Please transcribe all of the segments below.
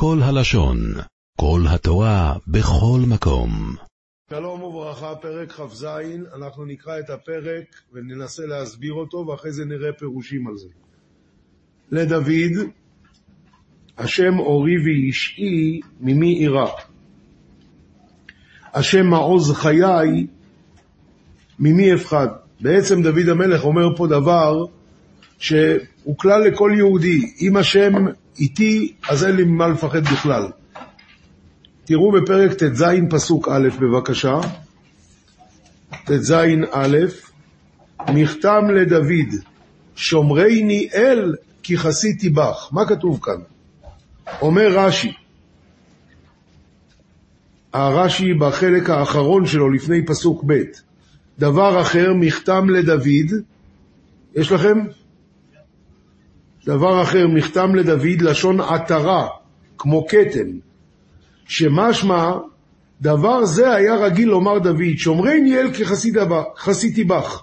כל הלשון, כל התורה, בכל מקום. שלום וברכה, פרק כ"ז, אנחנו נקרא את הפרק וננסה להסביר אותו, ואחרי זה נראה פירושים על זה. לדוד, השם אורי ואישי, ממי אירע? השם מעוז חיי, ממי אפחד? בעצם דוד המלך אומר פה דבר שהוא כלל לכל יהודי, אם השם איתי, אז אין לי ממה לפחד בכלל. תראו בפרק ט"ז פסוק א' בבקשה, ט"ז א', מכתם לדוד, שומרני אל כי חסיתי בך. מה כתוב כאן? אומר רש"י, הרש"י בחלק האחרון שלו לפני פסוק ב', דבר אחר, מכתם לדוד, יש לכם? דבר אחר, מכתם לדוד, לשון עטרה, כמו כתם, שמשמע דבר זה היה רגיל לומר דוד, שומרני אל כי חסיתי בך,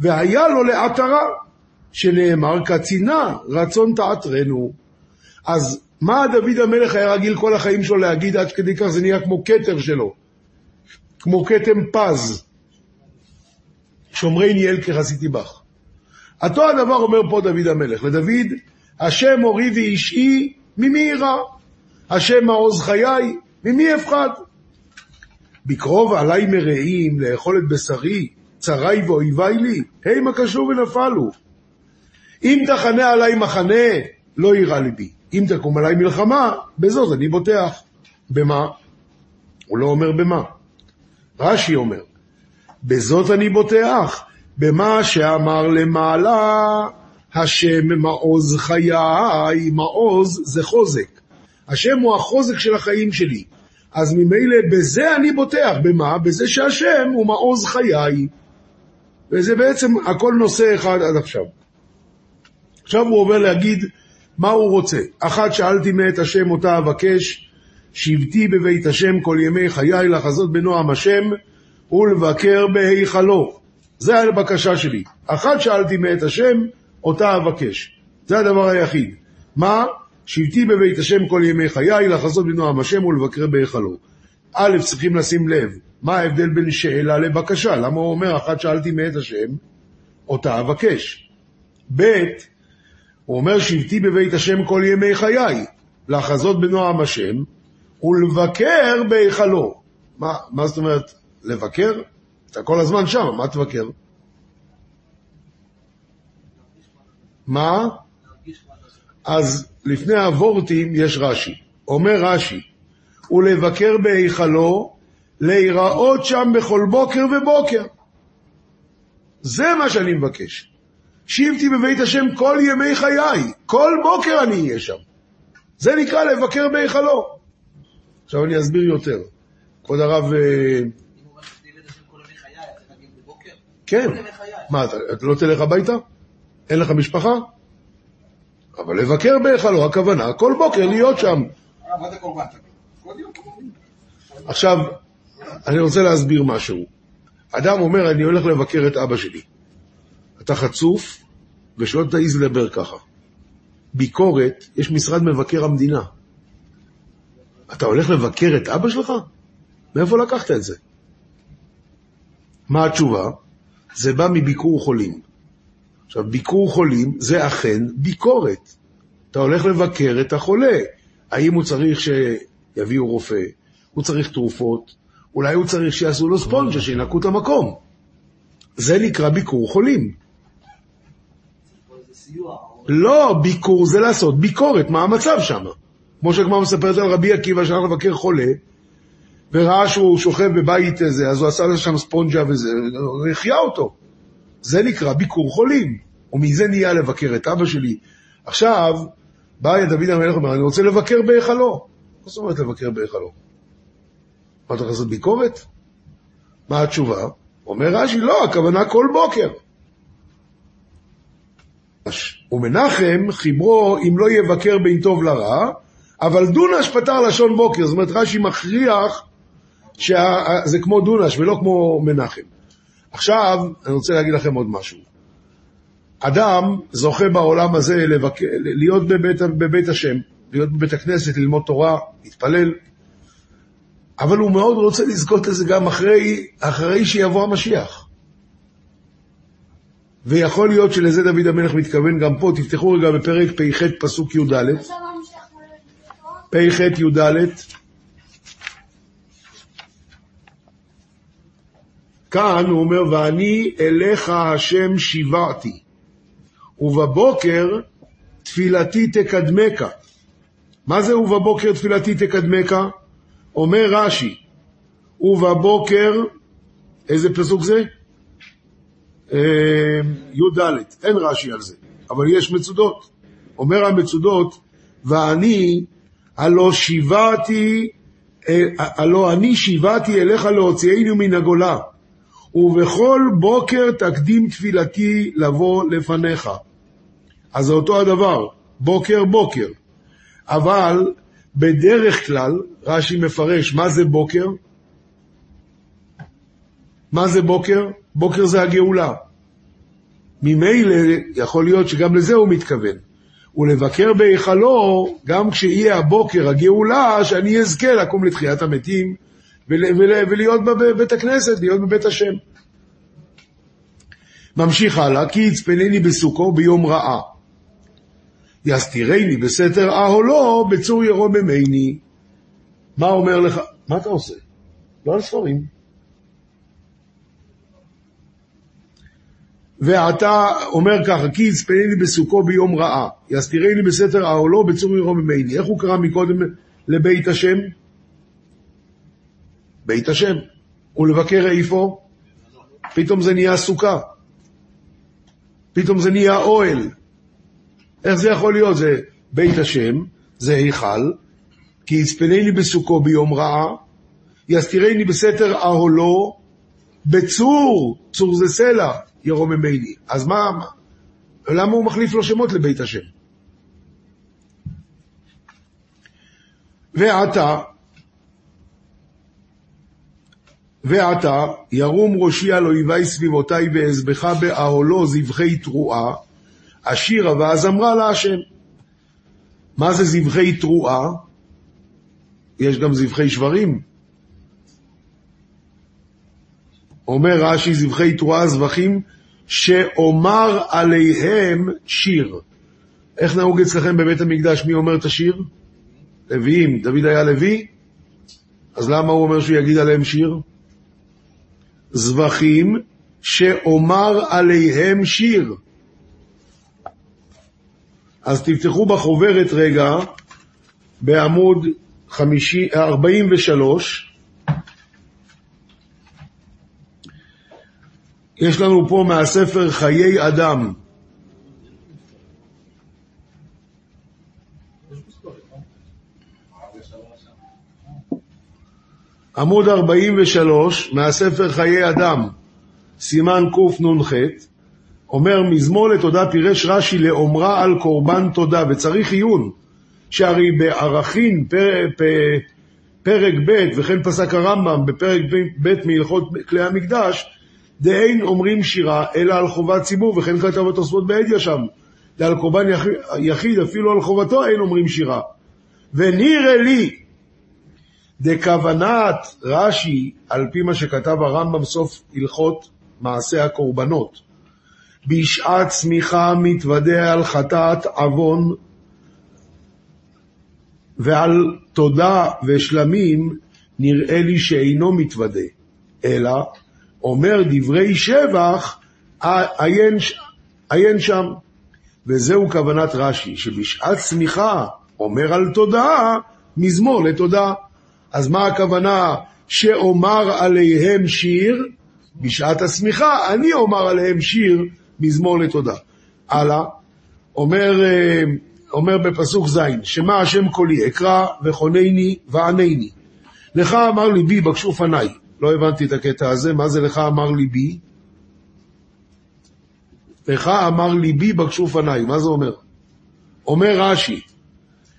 והיה לו לעטרה, שנאמר קצינה, רצון תעטרנו. אז מה דוד המלך היה רגיל כל החיים שלו להגיד, עד כדי כך זה נהיה כמו כתר שלו, כמו כתם פז. שומרני אל כי חסיתי בך. אותו הדבר אומר פה דוד המלך, לדוד, השם אורי ואישי, ממי יירא? השם מעוז חיי, ממי אפחד? בקרוב עלי מרעים לאכול את בשרי, צרי ואויבי לי, המה קשור ונפלו. אם תחנה עלי מחנה, לא יירא ליבי. אם תקום עלי מלחמה, בזאת אני בוטח. במה? הוא לא אומר במה. רש"י אומר, בזאת אני בוטח, במה שאמר למעלה, השם מעוז חיי, מעוז זה חוזק. השם הוא החוזק של החיים שלי. אז ממילא בזה אני בוטח, במה? בזה שהשם הוא מעוז חיי. וזה בעצם הכל נושא אחד עד עכשיו. עכשיו הוא עובר להגיד מה הוא רוצה. אחת שאלתי מאת השם אותה אבקש, שבתי בבית השם כל ימי חיי לחזות בנועם השם ולבקר בהיכלו. זה הבקשה שלי. אחת שאלתי מאת השם, אותה אבקש. זה הדבר היחיד. מה? שבתי בבית השם כל ימי חיי, לחזות בנועם השם ולבקר בהיכלו. א', צריכים לשים לב, מה ההבדל בין שאלה לבקשה? למה הוא אומר, אחת שאלתי מאת השם, אותה אבקש. ב', הוא אומר, שבתי בבית השם כל ימי חיי, לחזות בנועם השם ולבקר בהיכלו. מה, מה זאת אומרת, לבקר? אתה כל הזמן שם, מה תבקר? מה? אז לפני הוורטים יש רש"י. אומר רש"י, ולבקר בהיכלו, להיראות שם בכל בוקר ובוקר. זה מה שאני מבקש. שבתי בבית השם כל ימי חיי, כל בוקר אני אהיה שם. זה נקרא לבקר בהיכלו. עכשיו אני אסביר יותר. כבוד הרב... כן. מה, אתה, לא תלך הביתה? אין לך משפחה? אבל לבקר בהיכלו, הכוונה, כל בוקר להיות שם. עכשיו, אני רוצה להסביר משהו. אדם אומר, אני הולך לבקר את אבא שלי. אתה חצוף, ושלא תעז לדבר ככה. ביקורת, יש משרד מבקר המדינה. אתה הולך לבקר את אבא שלך? מאיפה לקחת את זה? מה התשובה? זה בא מביקור חולים. עכשיו, ביקור חולים זה אכן ביקורת. אתה הולך לבקר את החולה. האם הוא צריך שיביאו רופא? הוא צריך תרופות? אולי הוא צריך שיעשו לו ספונג'ה, שינקו את המקום. זה נקרא ביקור חולים. לא, ביקור זה לעשות ביקורת, מה המצב שם? כמו שכבר מספרת על רבי עקיבא שהלך לבקר חולה, וראה שהוא שוכב בבית איזה, אז הוא עשה לו שם ספונג'ה וזה, החיה אותו. זה נקרא ביקור חולים, ומזה נהיה לבקר את אבא שלי. עכשיו, בא דוד המלך ואומר, אני רוצה לבקר בהיכלו. מה זאת אומרת לבקר בהיכלו? מה, אתה לעשות ביקורת? מה התשובה? אומר רש"י, לא, הכוונה כל בוקר. ומנחם חיברו אם לא יבקר בין טוב לרע, אבל דונש פתר לשון בוקר, זאת אומרת רש"י מכריח שזה כמו דונש ולא כמו מנחם. עכשיו, אני רוצה להגיד לכם עוד משהו. אדם זוכה בעולם הזה לבק... להיות בבית, בבית השם, להיות בבית הכנסת, ללמוד תורה, להתפלל, אבל הוא מאוד רוצה לזכות לזה גם אחרי, אחרי שיבוא המשיח. ויכול להיות שלזה דוד המלך מתכוון גם פה, תפתחו רגע בפרק פ"ח פסוק י"ד. פ"ח י"ד. כאן הוא אומר, ואני אליך השם שיברתי, ובבוקר תפילתי תקדמך. מה זה ובבוקר תפילתי תקדמך? אומר רש"י, ובבוקר, איזה פסוק זה? אה, י"ד, אין רש"י על זה, אבל יש מצודות. אומר המצודות, ואני, הלא שיברתי, אה, הלא אני שיברתי אליך להוציאנו מן הגולה, ובכל בוקר תקדים תפילתי לבוא לפניך. אז זה אותו הדבר, בוקר בוקר. אבל בדרך כלל, רש"י מפרש, מה זה בוקר? מה זה בוקר? בוקר זה הגאולה. ממילא יכול להיות שגם לזה הוא מתכוון. ולבקר בהיכלו, גם כשיהיה הבוקר הגאולה, שאני אזכה לקום לתחיית המתים ולהיות בבית הכנסת, להיות בבית השם. ממשיך הלאה, כי יצפנני בסוכו ביום רעה. יסתירני בסתר אהולו בצור ירום ממני. מה אומר לך? מה אתה עושה? לא על ספרים. ואתה אומר ככה, כי יצפנני בסוכו ביום רעה, יסתירני בסתר אהולו בצור ירום ממני. איך הוא קרא מקודם לבית השם? בית השם. ולבקר איפה? פתאום זה נהיה סוכה. פתאום זה נהיה אוהל. איך זה יכול להיות? זה בית השם, זה היכל, כי יצפנני בסוכו ביום רעה, יסתירני בסתר אהלו, בצור, צור זה סלע, ירוממני. אז מה, למה הוא מחליף לו שמות לבית השם? ועתה, ועתה ירום ראשי על אויבי סביבותי ואזבחה באהלו זבחי תרועה, השירה והזמרה להשם. מה זה זבחי תרועה? יש גם זבחי שברים. אומר רש"י, זבחי תרועה זבחים, שאומר עליהם שיר. איך נהוג אצלכם בבית המקדש, מי אומר את השיר? לוויים. דוד היה לוי? אז למה הוא אומר שהוא יגיד עליהם שיר? זבחים שאומר עליהם שיר. אז תפתחו בחוברת רגע, בעמוד 50, 43. יש לנו פה מהספר חיי אדם. עמוד 43 מהספר חיי אדם, סימן קנ"ח, אומר מזמור לתודה פירש רש"י לאומרה על קורבן תודה, וצריך עיון, שהרי בערכין פר, פר, פרק ב', וכן פסק הרמב"ם בפרק ב' מהלכות כלי המקדש, דאין אומרים שירה, אלא על חובת ציבור, וכן כתב התוספות בעדיה שם. ועל קורבן יחיד, אפילו על חובתו אין אומרים שירה. ונראה לי, דכוונת רש"י, על פי מה שכתב הרמב"ם סוף הלכות מעשה הקורבנות, בשעת צמיחה מתוודה על חטאת עוון ועל תודה ושלמים נראה לי שאינו מתוודה, אלא אומר דברי שבח עיין, עיין שם. וזהו כוונת רש"י, שבשעת צמיחה אומר על תודה, מזמור לתודה. אז מה הכוונה שאומר עליהם שיר? בשעת השמיכה אני אומר עליהם שיר מזמור לתודה. הלאה, אומר, אה, אומר בפסוק ז', שמע השם קולי, אקרא וכונני וענני. לך אמר ליבי, בקשו פניי. לא הבנתי את הקטע הזה, מה זה לך אמר ליבי? לך אמר ליבי, בקשו פניי, מה זה אומר? אומר רש"י,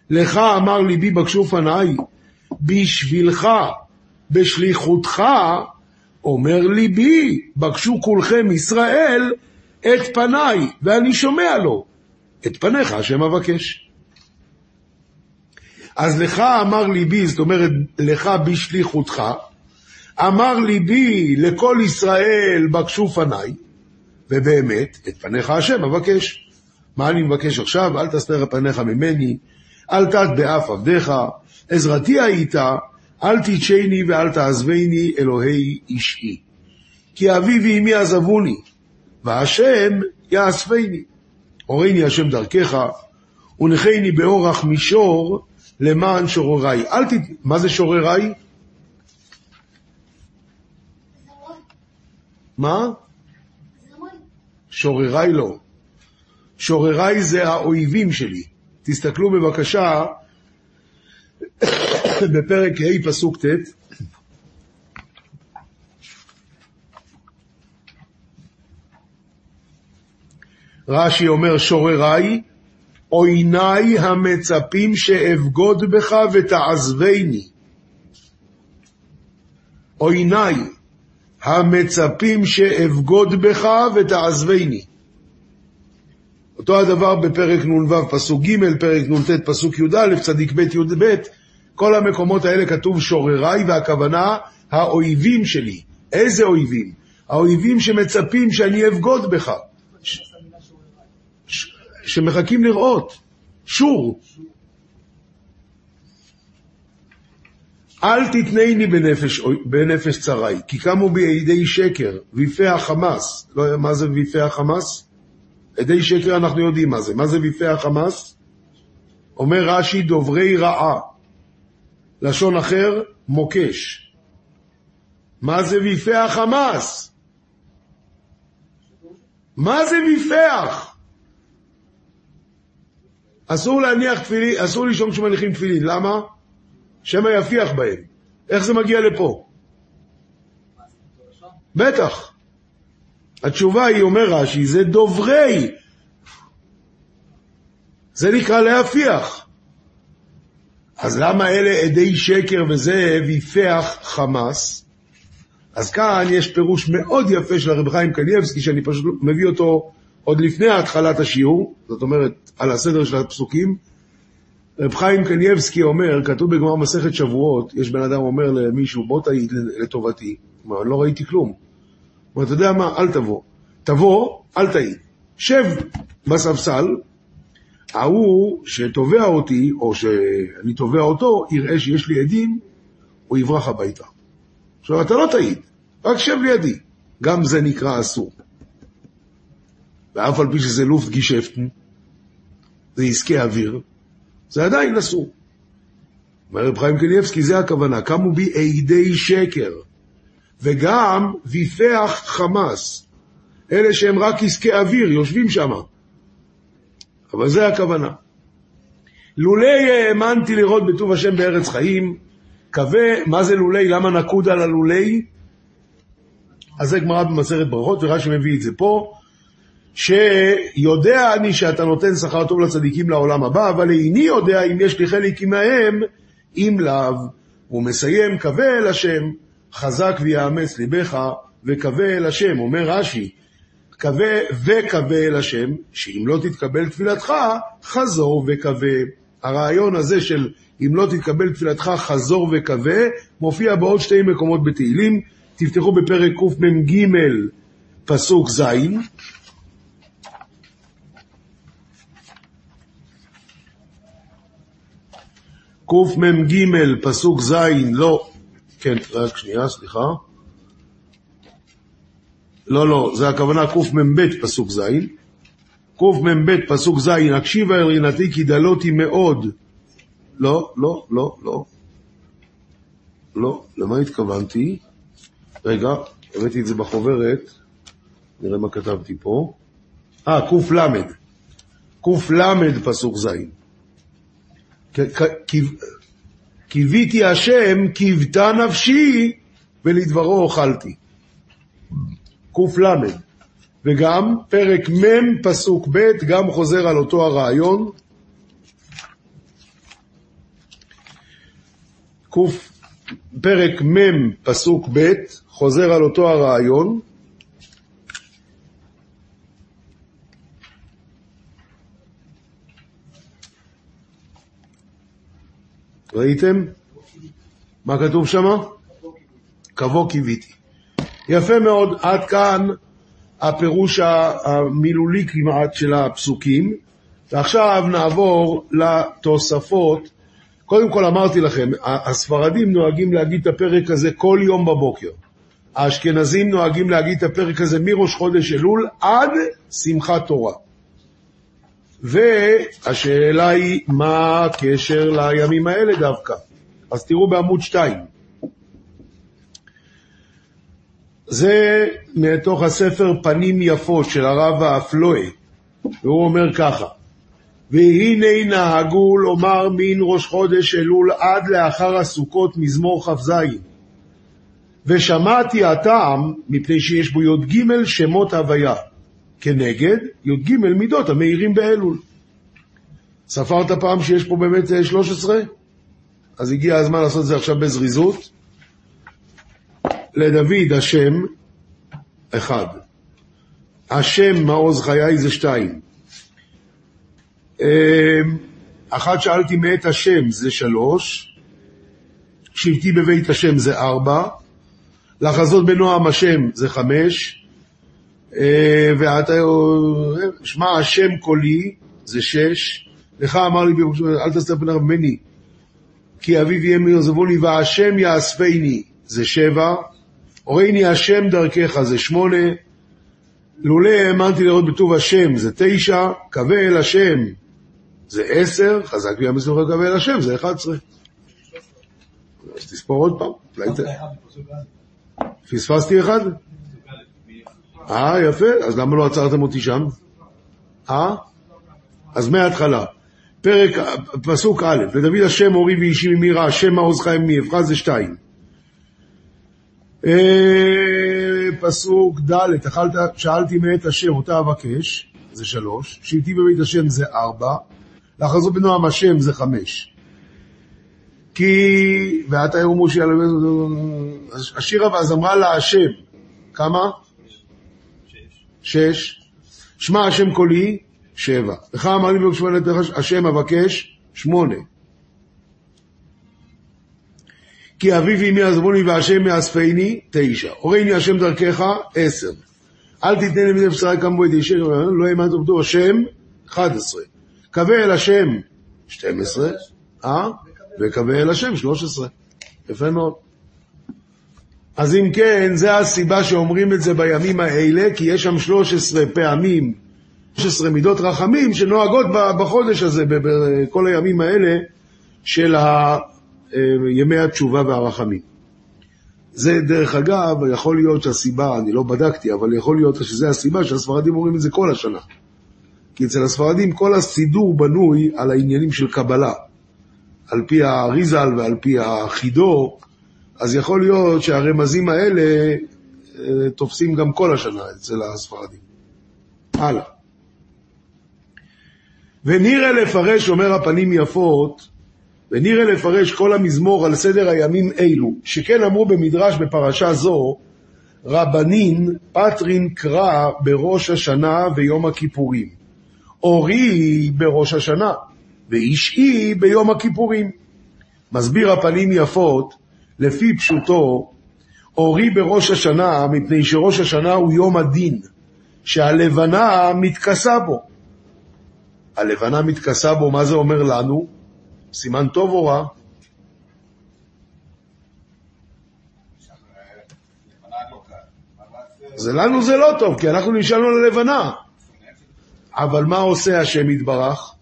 לך אמר ליבי, בקשו פניי, בשבילך, בשליחותך, אומר ליבי, בקשו כולכם ישראל, את פניי, ואני שומע לו. את פניך השם אבקש. אז לך אמר ליבי, זאת אומרת, לך בשליחותך, אמר ליבי לכל ישראל בקשו פניי, ובאמת, את פניך השם אבקש. מה אני מבקש עכשיו? אל תסתר פניך ממני, אל תת באף עבדיך, עזרתי היית, אל תדשני ואל תעזבני, אלוהי אישי. כי אבי ואמי עזבוני, והשם יאספני. הורני השם דרכך, ונחני באורח מישור למען שורריי. אל ת... מה זה שורריי? מה? שורריי לא. שורריי זה האויבים שלי. תסתכלו בבקשה בפרק ה' פסוק ט', רש"י אומר שורריי, עויני המצפים שאבגוד בך ותעזבני. עויני המצפים שאבגוד בך ותעזבני. אותו הדבר בפרק נ"ו פסוק ג', פרק נ"ט פסוק י"א, צדיק ב' י"ב, כל המקומות האלה כתוב שורריי, והכוונה האויבים שלי. איזה אויבים? האויבים שמצפים שאני אבגוד בך. שמחכים לראות. שור. אל תתנני בנפש, בנפש צרי, כי קמו בי עדי שקר, ויפי החמאס. לא, מה זה ויפי החמאס? עדי שקר אנחנו יודעים מה זה. מה זה ויפי החמאס? אומר רש"י, דוברי רעה. לשון אחר, מוקש. מה זה ויפי החמאס? מה זה ויפח? אסור להניח תפילין, אסור לישון כשמניחים תפילין, למה? שמא יפיח בהם. איך זה מגיע לפה? בטח. התשובה היא, אומר רש"י, זה דוברי. זה נקרא להפיח. אז למה אלה עדי שקר וזה ויפח חמאס? אז כאן יש פירוש מאוד יפה של הרב חיים קניאבסקי, שאני פשוט מביא אותו עוד לפני התחלת השיעור, זאת אומרת, על הסדר של הפסוקים. רב חיים קניאבסקי אומר, כתוב בגמר מסכת שבועות, יש בן אדם אומר למישהו, בוא תעיד לטובתי. הוא אומר, לא ראיתי כלום. הוא אומר, אתה יודע מה, אל תבוא. תבוא, אל תעיד. שב בספסל, ההוא שתובע אותי, או שאני תובע אותו, יראה שיש לי עדים, הוא יברח הביתה. עכשיו, אתה לא תעיד, רק שב לידי. גם זה נקרא אסור. ואף על פי שזה לופט גישפטן, זה עסקי אוויר, זה עדיין אסור. אומר רב חיים קניאבסקי, זה הכוונה, קמו בי עדי שקר, וגם ויפח חמאס, אלה שהם רק עסקי אוויר, יושבים שם. אבל זה הכוונה. לולי האמנתי לראות בטוב השם בארץ חיים, קווה, מה זה לולי? למה נקוד על הלולי? אז זה גמרא במסכת ברכות, ורש"י מביא את זה פה, שיודע אני שאתה נותן שכר טוב לצדיקים לעולם הבא, אבל איני יודע אם יש לי חלק עמהם, אם לאו. הוא מסיים, קווה אל השם, חזק ויאמץ ליבך, וקווה אל השם. אומר רש"י, קווה וקווה אל השם, שאם לא תתקבל תפילתך, חזור וקווה. הרעיון הזה של אם לא תתקבל תפילתך, חזור וקווה, מופיע בעוד שתי מקומות בתהילים. תפתחו בפרק קמ"ג, פסוק ז', קמ"ג, פסוק ז', לא, כן, רק שנייה, סליחה. לא, לא, זה הכוונה קמ"ב פסוק ז', קמ"ב פסוק ז', הקשיבה אל כי דלותי מאוד. לא, לא, לא, לא. לא, למה התכוונתי? רגע, הבאתי את זה בחוברת, נראה מה כתבתי פה. אה, קל', קל' פסוק ז'. קיוויתי השם, קיוותה נפשי, ולדברו אוכלתי. קל', וגם פרק מ' פסוק ב', גם חוזר על אותו הרעיון. פרק מ' פסוק ב', חוזר על אותו הרעיון. ראיתם? מה כתוב שם? קבו קיוויתי. יפה מאוד, עד כאן הפירוש המילולי כמעט של הפסוקים, ועכשיו נעבור לתוספות. קודם כל אמרתי לכם, הספרדים נוהגים להגיד את הפרק הזה כל יום בבוקר. האשכנזים נוהגים להגיד את הפרק הזה מראש חודש אלול עד שמחת תורה. והשאלה היא, מה הקשר לימים האלה דווקא? אז תראו בעמוד 2. זה מתוך הספר פנים יפות של הרב האפלואי, והוא אומר ככה: והנה נהגו לומר מן ראש חודש אלול עד לאחר הסוכות מזמור כ"ז. ושמעתי הטעם, מפני שיש בו י"ג שמות הוויה, כנגד י"ג מידות המאירים באלול. ספרת פעם שיש פה באמת 13? אז הגיע הזמן לעשות את זה עכשיו בזריזות. לדוד השם, אחד. השם מעוז חיי זה שתיים. אמ, אחת שאלתי מאת השם זה שלוש. שבטי בבית השם זה ארבע. לחזות בנועם השם זה חמש. אה, ואתה, שמע השם קולי זה שש. לך אמר לי, אל תסתר פניו ממני, כי אביו יהיה מעזבו לי, והשם יאספני זה שבע. הורייני השם דרכך זה שמונה, לולא האמנתי לראות בטוב השם זה תשע, קווה אל השם זה עשר, חזק בי המסורת קווה אל השם זה אחד עשרה. אז תספור עוד פעם. פספסתי אחד? אה, יפה, אז למה לא עצרתם אותי שם? אה? אז מההתחלה. פרק, פסוק א', לדוד השם אורי ואישי ממירה, השם מעוז חיים מאבחז זה שתיים. אה, פסוק ד', שאלתי מאת השם, אותה אבקש, זה שלוש, שבטי בבית השם זה ארבע, לחזות בנועם השם זה חמש. כי, ואתה יאמרו מושי, השירה ואז אמרה לה השם, כמה? שש. שמע השם קולי, שבע. לך אמר לי בבקשה השם אבקש, שמונה. כי אביו אמי עזבוני והשם יאספני, תשע. הורני השם דרכך, עשר. אל לי מזה בשרה כמבו את אישי, לא האמנת עובדו השם, אחד עשרה. קווה אל השם, שתים עשרה, אה? וקווה אל השם, שלוש עשרה. יפה מאוד. אז אם כן, זה הסיבה שאומרים את זה בימים האלה, כי יש שם שלוש עשרה פעמים, שלוש עשרה מידות רחמים שנוהגות בחודש הזה, בכל הימים האלה של ה... אה, ימי התשובה והרחמים. זה דרך אגב, יכול להיות שהסיבה, אני לא בדקתי, אבל יכול להיות שזה הסיבה שהספרדים אומרים את זה כל השנה. כי אצל הספרדים כל הסידור בנוי על העניינים של קבלה. על פי האריזל ועל פי החידו, אז יכול להיות שהרמזים האלה אה, תופסים גם כל השנה אצל הספרדים. הלאה. ונראה לפרש, אומר הפנים יפות, ונראה לפרש כל המזמור על סדר הימים אלו, שכן אמרו במדרש בפרשה זו, רבנין פטרין קרא בראש השנה ויום הכיפורים, אורי בראש השנה, ואישי ביום הכיפורים. מסביר הפנים יפות, לפי פשוטו, אורי בראש השנה, מפני שראש השנה הוא יום הדין, שהלבנה מתכסה בו. הלבנה מתכסה בו, מה זה אומר לנו? סימן טוב או רע? זה לנו זה לא טוב, כי אנחנו נשאלנו ללבנה. אבל מה עושה השם יתברך?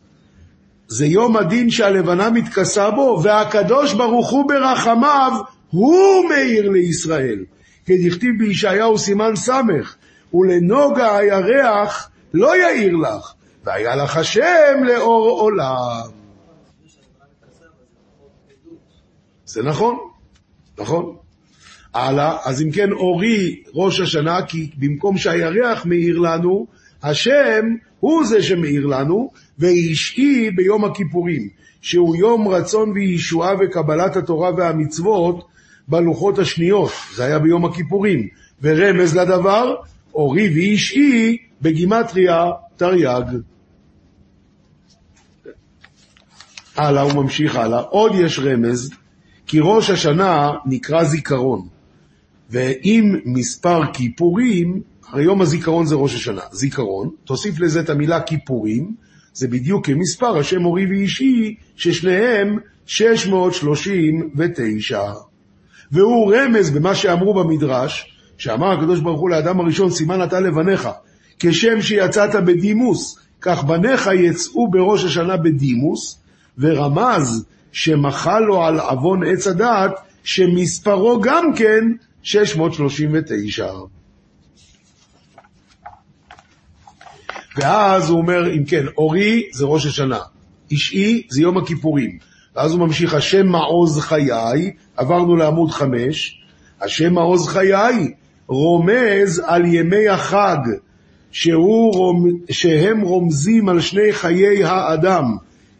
זה יום הדין שהלבנה מתכסה בו, והקדוש ברוך הוא ברחמיו, הוא מאיר לישראל. כדכתיב בישעיהו סימן ס', ולנוגה הירח לא יאיר לך, והיה לך השם לאור עולם. זה נכון, נכון. הלאה, אז אם כן אורי ראש השנה, כי במקום שהירח מאיר לנו, השם הוא זה שמאיר לנו, ואישי ביום הכיפורים, שהוא יום רצון וישועה וקבלת התורה והמצוות בלוחות השניות, זה היה ביום הכיפורים, ורמז לדבר, אורי ואישי בגימטריה תרי"ג. הלאה, הוא ממשיך הלאה. עוד יש רמז, כי ראש השנה נקרא זיכרון, ואם מספר כיפורים, הרי יום הזיכרון זה ראש השנה, זיכרון, תוסיף לזה את המילה כיפורים, זה בדיוק כמספר השם מורי ואישי, ששניהם 639. והוא רמז במה שאמרו במדרש, שאמר הקדוש ברוך הוא לאדם הראשון, סימן אתה לבניך, כשם שיצאת בדימוס, כך בניך יצאו בראש השנה בדימוס, ורמז שמחל לו על עוון עץ הדעת, שמספרו גם כן 639. ואז הוא אומר, אם כן, אורי זה ראש השנה, אישי זה יום הכיפורים. ואז הוא ממשיך, השם מעוז חיי, עברנו לעמוד חמש, השם מעוז חיי רומז על ימי החג, שהוא, שהם רומזים על שני חיי האדם,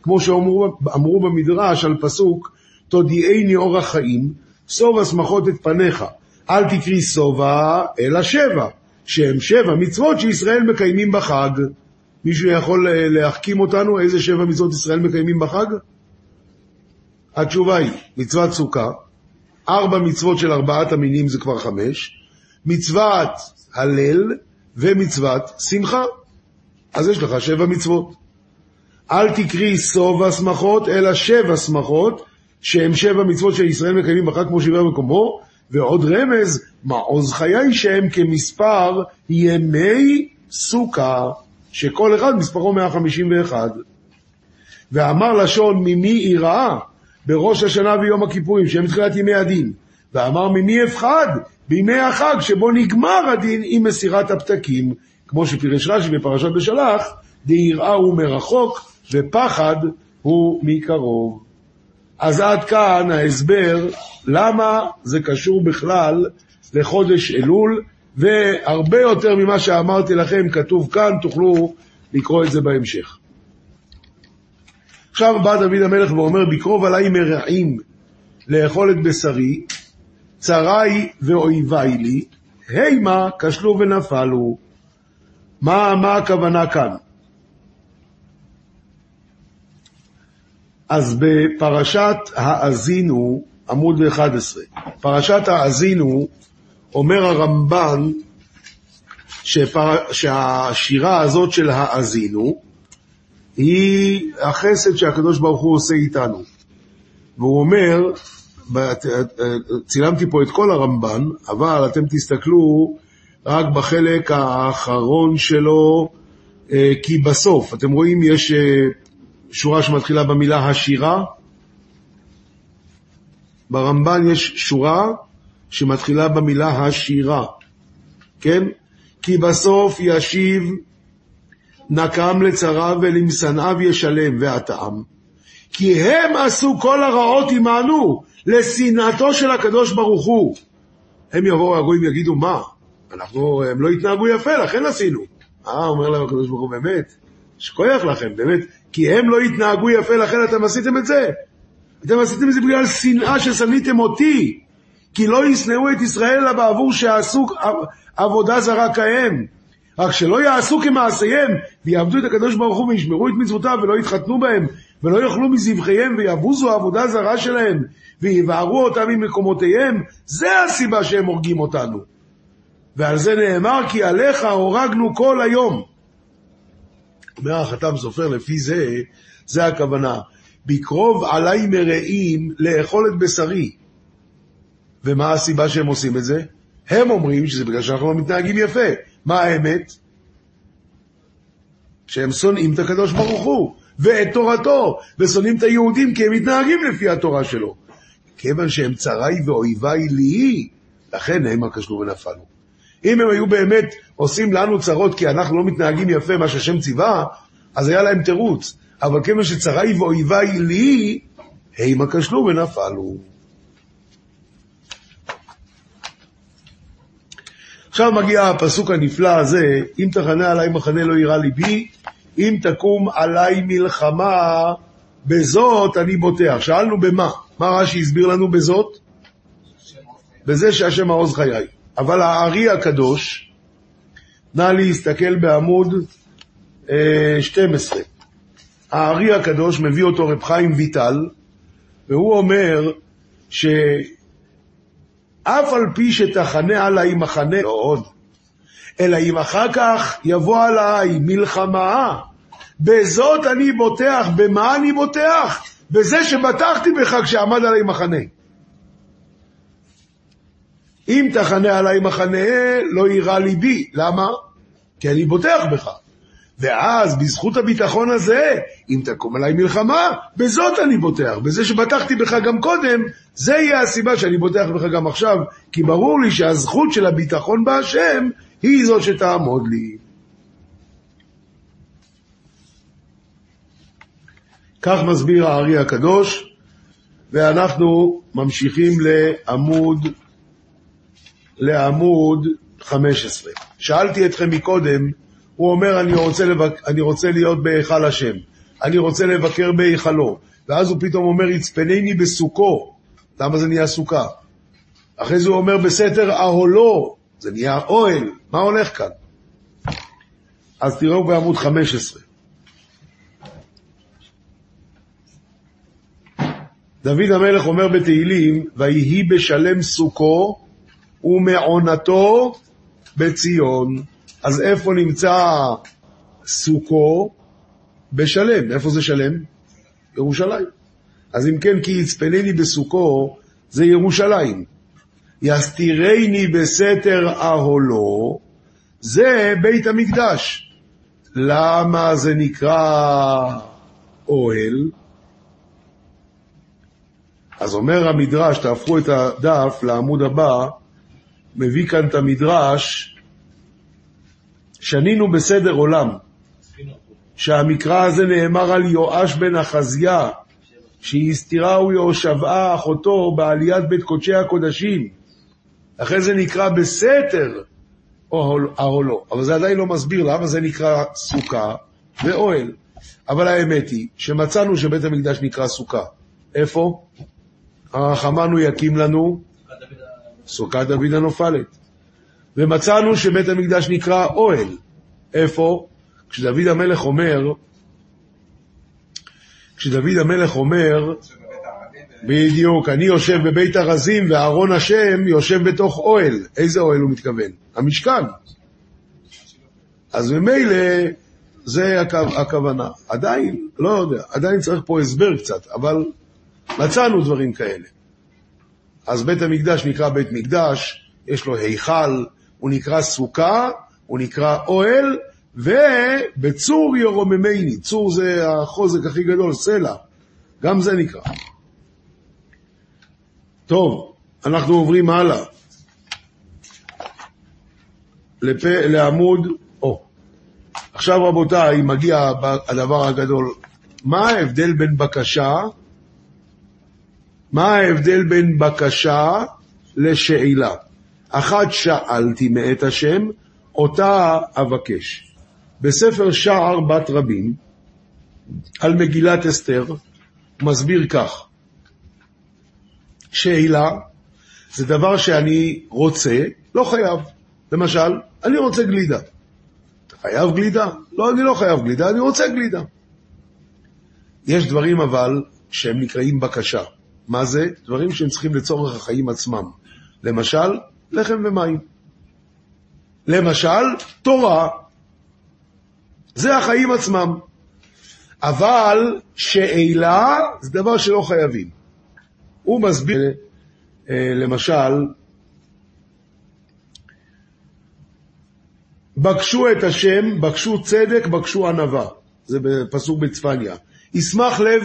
כמו שאמרו במדרש על פסוק, תודיעני אור החיים, סוב השמחות את פניך, אל תקרי סובה, אלא שבע, שהם שבע מצוות שישראל מקיימים בחג. מישהו יכול אה, להחכים אותנו איזה שבע מצוות ישראל מקיימים בחג? התשובה היא, מצוות סוכה, ארבע מצוות של ארבעת המינים זה כבר חמש, מצוות הלל ומצוות שמחה. אז יש לך שבע מצוות. אל תקרי סוב השמחות, אלא שבע שמחות, שהם שבע מצוות שישראל מקיימים בחג כמו שבעה מקומו, ועוד רמז, מעוז חיי שהם כמספר ימי סוכה, שכל אחד מספרו 151. ואמר לשון ממי יראה בראש השנה ויום הכיפורים, שהם תחילת ימי הדין. ואמר ממי אפחד בימי החג שבו נגמר הדין עם מסירת הפתקים, כמו שפירש רש"י בפרשת בשלח, דיראה הוא מרחוק ופחד הוא מקרוב. אז עד כאן ההסבר למה זה קשור בכלל לחודש אלול, והרבה יותר ממה שאמרתי לכם כתוב כאן, תוכלו לקרוא את זה בהמשך. עכשיו בא דוד המלך ואומר, בקרוב עליי מרעים לאכול את בשרי, צרי ואויבי לי, הימה כשלו ונפלו. מה, מה הכוונה כאן? אז בפרשת האזינו, עמוד 11, פרשת האזינו, אומר הרמב"ן שפר... שהשירה הזאת של האזינו היא החסד שהקדוש ברוך הוא עושה איתנו. והוא אומר, צילמתי פה את כל הרמב"ן, אבל אתם תסתכלו רק בחלק האחרון שלו, אה, כי בסוף, אתם רואים, יש אה, שורה שמתחילה במילה השירה. ברמב"ן יש שורה שמתחילה במילה השירה, כן? כי בסוף ישיב נקם לצריו ולמשנאיו ישלם, והטעם. כי הם עשו כל הרעות עמנו, לשנאתו של הקדוש ברוך הוא. הם יבואו הגויים ויגידו, מה? אנחנו, הם לא התנהגו יפה, לכן עשינו. אה, אומר להם הקדוש ברוך הוא, באמת, שכוייח לכם, באמת, כי הם לא התנהגו יפה, לכן אתם עשיתם את זה. אתם עשיתם את זה בגלל שנאה ששניתם אותי. כי לא ישנאו את ישראל אלא בעבור שעשו עבודה זרה כהם. רק שלא יעשו כמעשיהם, ויעבדו את הקדוש ברוך הוא וישמרו את מצוותיו ולא יתחתנו בהם, ולא יאכלו מזבחיהם ויבוזו עבודה זרה שלהם, ויבערו אותם ממקומותיהם, זה הסיבה שהם הורגים אותנו. ועל זה נאמר כי עליך הורגנו כל היום. אומר החתם סופר לפי זה, זה הכוונה. בקרוב עליי מרעים לאכול את בשרי. ומה הסיבה שהם עושים את זה? הם אומרים שזה בגלל שאנחנו לא מתנהגים יפה. מה האמת? שהם שונאים את הקדוש ברוך הוא ואת תורתו, ושונאים את היהודים כי הם מתנהגים לפי התורה שלו. כיוון שהם צרי ואויבי לי, לכן הם הכשלו ונפלו. אם הם היו באמת עושים לנו צרות כי אנחנו לא מתנהגים יפה, מה שהשם ציווה, אז היה להם תירוץ. אבל כיוון שצרי ואויבי לי, הם כשלו ונפלו. עכשיו מגיע הפסוק הנפלא הזה, אם תחנה עליי מחנה לא יירא ליבי, אם תקום עליי מלחמה, בזאת אני בוטח. שאלנו במה? מה רש"י הסביר לנו בזאת? בזה שהשם מעוז חיי. אבל הארי הקדוש, נא להסתכל בעמוד אה, 12. הארי הקדוש מביא אותו רב חיים ויטל, והוא אומר שאף על פי שתחנה עליי מחנה, לא עוד, אלא אם אחר כך יבוא עליי מלחמה, בזאת אני בוטח, במה אני בוטח? בזה שבטחתי בך כשעמד עליי מחנה. אם תחנה עליי מחנה, לא יירא ליבי. למה? כי אני בוטח בך. ואז בזכות הביטחון הזה, אם תקום עליי מלחמה, בזאת אני בוטח. בזה שבטחתי בך גם קודם, זה יהיה הסיבה שאני בוטח בך גם עכשיו, כי ברור לי שהזכות של הביטחון בהשם היא זאת שתעמוד לי. כך מסביר הארי הקדוש, ואנחנו ממשיכים לעמוד, לעמוד 15. שאלתי אתכם מקודם, הוא אומר, אני רוצה, לבק... אני רוצה להיות בהיכל השם, אני רוצה לבקר בהיכלו, ואז הוא פתאום אומר, יצפנני בסוכו. למה זה נהיה סוכה? אחרי זה הוא אומר, בסתר אהולו, זה נהיה אוהל. מה הולך כאן? אז תראו בעמוד 15. דוד המלך אומר בתהילים, ויהי בשלם סוכו ומעונתו בציון. אז איפה נמצא סוכו? בשלם. איפה זה שלם? ירושלים. אז אם כן, כי יצפנני בסוכו, זה ירושלים. יסתירני בסתר אהולו, זה בית המקדש. למה זה נקרא אוהל? אז אומר המדרש, תהפכו את הדף לעמוד הבא, מביא כאן את המדרש, שנינו בסדר עולם, שהמקרא הזה נאמר על יואש בן אחזיה, שהסתירהו יהושבעה אחותו בעליית בית קודשי הקודשים. אחרי זה נקרא בסתר אהלו, אבל זה עדיין לא מסביר למה זה נקרא סוכה ואוהל. אבל האמת היא שמצאנו שבית המקדש נקרא סוכה. איפה? הרחמנו יקים לנו סוכת דוד הנופלת. ומצאנו שבית המקדש נקרא אוהל. איפה? כשדוד המלך אומר, כשדוד המלך אומר, בדיוק, אני יושב בבית ארזים ואהרון השם יושב בתוך אוהל. איזה אוהל הוא מתכוון? המשכן. אז ממילא זה הכוונה. עדיין, לא יודע, עדיין צריך פה הסבר קצת, אבל מצאנו דברים כאלה. אז בית המקדש נקרא בית מקדש, יש לו היכל, הוא נקרא סוכה, הוא נקרא אוהל, ובצור ירוממני, צור זה החוזק הכי גדול, סלע, גם זה נקרא. טוב, אנחנו עוברים הלאה. לפ... לעמוד, או. עכשיו רבותיי, מגיע הדבר הגדול. מה ההבדל בין בקשה, מה ההבדל בין בקשה לשאלה? אחת שאלתי מאת השם, אותה אבקש. בספר שער בת רבים, על מגילת אסתר, מסביר כך: שאלה זה דבר שאני רוצה, לא חייב. למשל, אני רוצה גלידה. חייב גלידה? לא, אני לא חייב גלידה, אני רוצה גלידה. יש דברים אבל שהם נקראים בקשה. מה זה? דברים שהם צריכים לצורך החיים עצמם. למשל, לחם ומים. למשל, תורה. זה החיים עצמם. אבל שאלה זה דבר שלא חייבים. הוא מסביר, אה, למשל, בקשו את השם, בקשו צדק, בקשו ענווה. זה בפסוק בצפניה. ישמח לב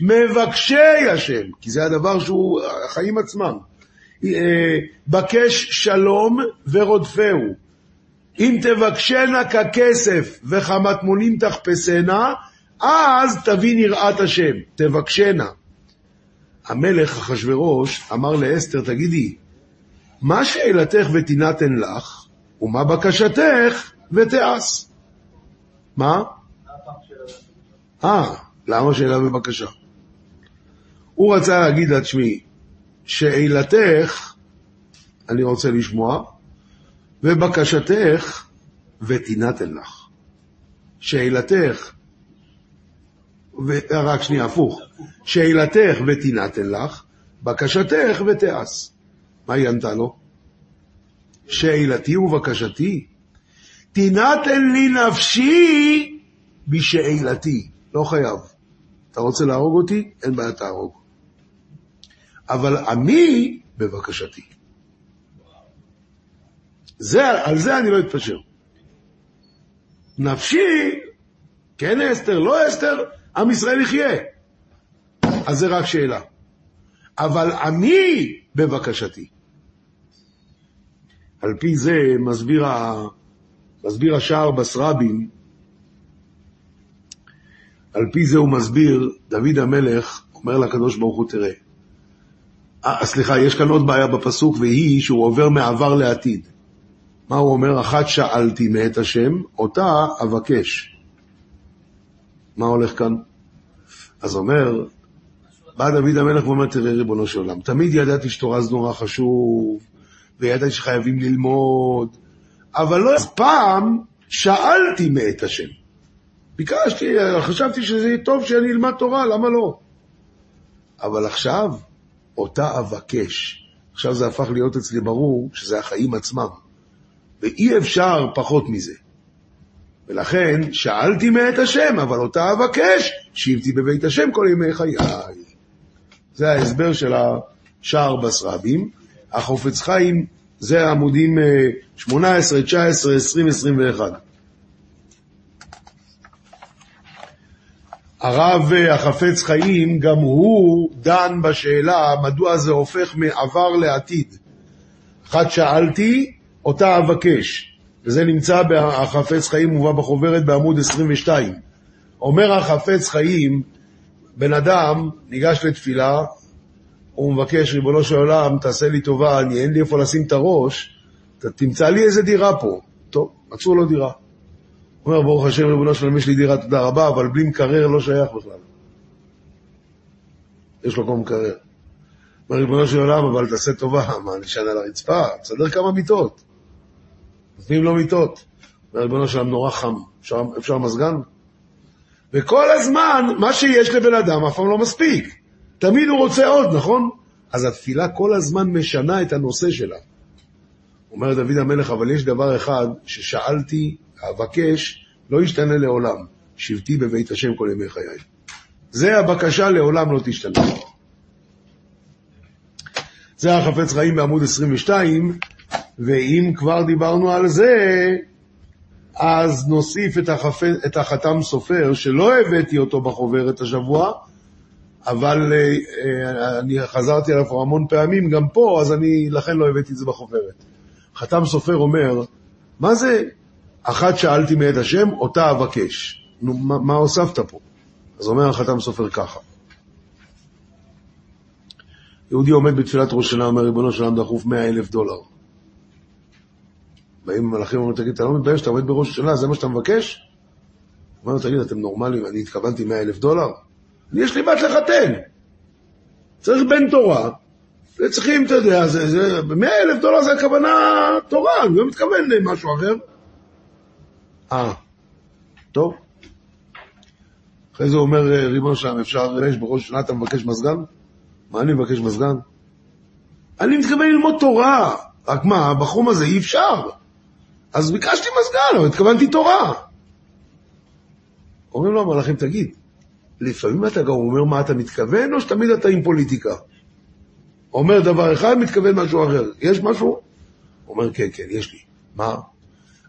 מבקשי השם, כי זה הדבר שהוא החיים עצמם. אה, בקש שלום ורודפהו. אם תבקשנה ככסף וכמטמונים תחפשנה, אז תבין יראת השם, תבקשנה. המלך אחשורוש אמר לאסתר, תגידי, מה שאלתך ותינתן לך, ומה בקשתך ותעש? מה? אה, למה שאלה ובקשה? הוא רצה להגיד לה, תשמעי, שאלתך, אני רוצה לשמוע, ובקשתך ותינתן לך. שאלתך ו... רק שנייה, הפוך. שאלתך ותינתן לך, בקשתך ותעש. מה היא ענתה לו? שאלתי ובקשתי, תינתן לי נפשי בשאלתי. לא חייב. אתה רוצה להרוג אותי? אין בעיה, תהרוג. אבל עמי בבקשתי. זה, על זה אני לא אתפשר. נפשי, כן אסתר, לא אסתר, עם ישראל יחיה. אז זה רק שאלה. אבל עמי בבקשתי. על פי זה מסביר, ה... מסביר השער בסרבים, על פי זה הוא מסביר, דוד המלך אומר לקדוש ברוך הוא, תראה, אה, סליחה, יש כאן עוד בעיה בפסוק, והיא שהוא עובר מעבר לעתיד. מה הוא אומר? אחת שאלתי מאת השם, אותה אבקש. מה הולך כאן? אז אומר, בא דוד המלך ואומר, תראה ריבונו של עולם, תמיד ידעתי שתורה זה נורא חשוב, וידעתי שחייבים ללמוד, אבל לא פעם שאלתי מאת השם. ביקשתי, חשבתי שזה יהיה טוב שאני אלמד תורה, למה לא? אבל עכשיו, אותה אבקש. עכשיו זה הפך להיות אצלי ברור שזה החיים עצמם. ואי אפשר פחות מזה. ולכן שאלתי מאת השם, אבל אותה אבקש, שיבתי בבית השם כל ימי חיי. זה ההסבר של השער בסרבים. החופץ חיים זה עמודים 18, 19, 20, 21. הרב החפץ חיים, גם הוא דן בשאלה מדוע זה הופך מעבר לעתיד. אחת שאלתי, אותה אבקש, וזה נמצא בחפץ חיים, מובא בחוברת בעמוד 22. אומר החפץ חיים, בן אדם ניגש לתפילה, הוא מבקש, ריבונו של עולם, תעשה לי טובה, אני אין לי איפה לשים את הראש, תמצא לי איזה דירה פה. טוב, מצאו לו דירה. אומר, ברוך השם, ריבונו של עולם, יש לי דירה, תודה רבה, אבל בלי מקרר לא שייך בכלל. יש לו כמו מקרר. אומר, ריבונו של עולם, אבל תעשה טובה, מה, שנה על הרצפה? תסדר כמה מיטות. נותנים לו מיטות. אומר, ריבונו של עולם, נורא חם, אפשר, אפשר מזגן? וכל הזמן, מה שיש לבן אדם אף פעם לא מספיק. תמיד הוא רוצה עוד, נכון? אז התפילה כל הזמן משנה את הנושא שלה. אומר דוד המלך, אבל יש דבר אחד ששאלתי, אבקש, לא ישתנה לעולם, שבתי בבית השם כל ימי חיי. זה הבקשה לעולם לא תשתנה. זה החפץ חיים בעמוד 22, ואם כבר דיברנו על זה, אז נוסיף את, החפ... את החתם סופר, שלא הבאתי אותו בחוברת השבוע, אבל אה, אני חזרתי עליו המון פעמים גם פה, אז אני לכן לא הבאתי את זה בחוברת. חתם סופר אומר, מה זה אחת שאלתי מאת השם, אותה אבקש? נו, מה, מה הוספת פה? אז אומר החתם סופר ככה. יהודי עומד בתפילת ראש שנה, אומר, ריבונו של עולם דחוף מאה אלף דולר. באים המלאכים ואומרים, תגיד, אתה לא מתבייש, אתה עומד בראש השנה, זה מה שאתה מבקש? הוא אומר, תגיד, אתם נורמלים, אני התכוונתי מאה אלף דולר? אני יש לי בת לחתן. צריך בן תורה, וצריכים, אתה יודע, זה, זה, 100 אלף דולר זה הכוונה תורה, אני לא מתכוון למשהו אחר. אה, טוב. אחרי זה אומר ריבונו שלם, אפשר, יש בראש שנה אתה מבקש מזגן? מה אני מבקש מזגן? אני מתכוון ללמוד תורה, רק מה, בחום הזה אי אפשר. אז ביקשתי מזגן, אבל התכוונתי תורה. אומרים לו המלאכים, תגיד, לפעמים אתה גם אומר מה אתה מתכוון, או שתמיד אתה עם פוליטיקה? אומר דבר אחד, מתכוון משהו אחר. יש משהו? אומר, כן, כן, יש לי. מה?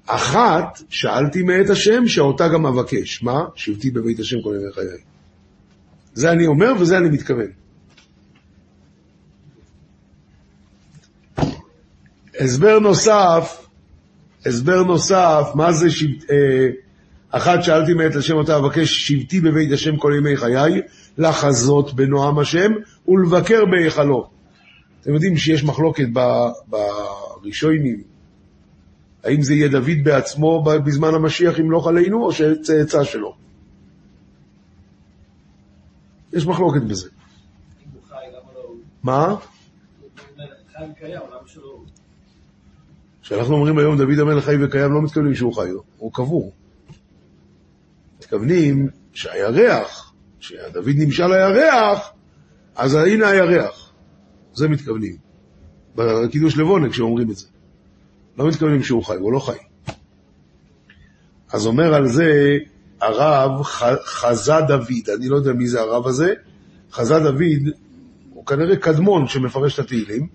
אחת, שאלתי מאת השם, שאותה גם אבקש. מה? שבתי בבית השם כל ימי חיי. זה אני אומר וזה אני מתכוון. הסבר נוסף, הסבר נוסף, מה זה שבת, אה, אחת שאלתי מאת השם אותה אבקש שבתי בבית השם כל ימי חיי, לחזות בנועם השם ולבקר בהיכלו. אתם יודעים שיש מחלוקת בראשונים, האם זה יהיה דוד בעצמו בזמן המשיח ימלוך עלינו, או שצאצא שלו. יש מחלוקת בזה. מה? כשאנחנו אומרים היום דוד המלך חי וקיים, לא מתכוונים שהוא חי, הוא קבור. מתכוונים שהירח כשדוד נמשל לירח, אז הנה הירח. זה מתכוונים. בקידוש לבונה כשאומרים את זה. לא מתכוונים שהוא חי, הוא לא חי. אז אומר על זה הרב חזה דוד, אני לא יודע מי זה הרב הזה, חזה דוד, הוא כנראה קדמון שמפרש את התהילים,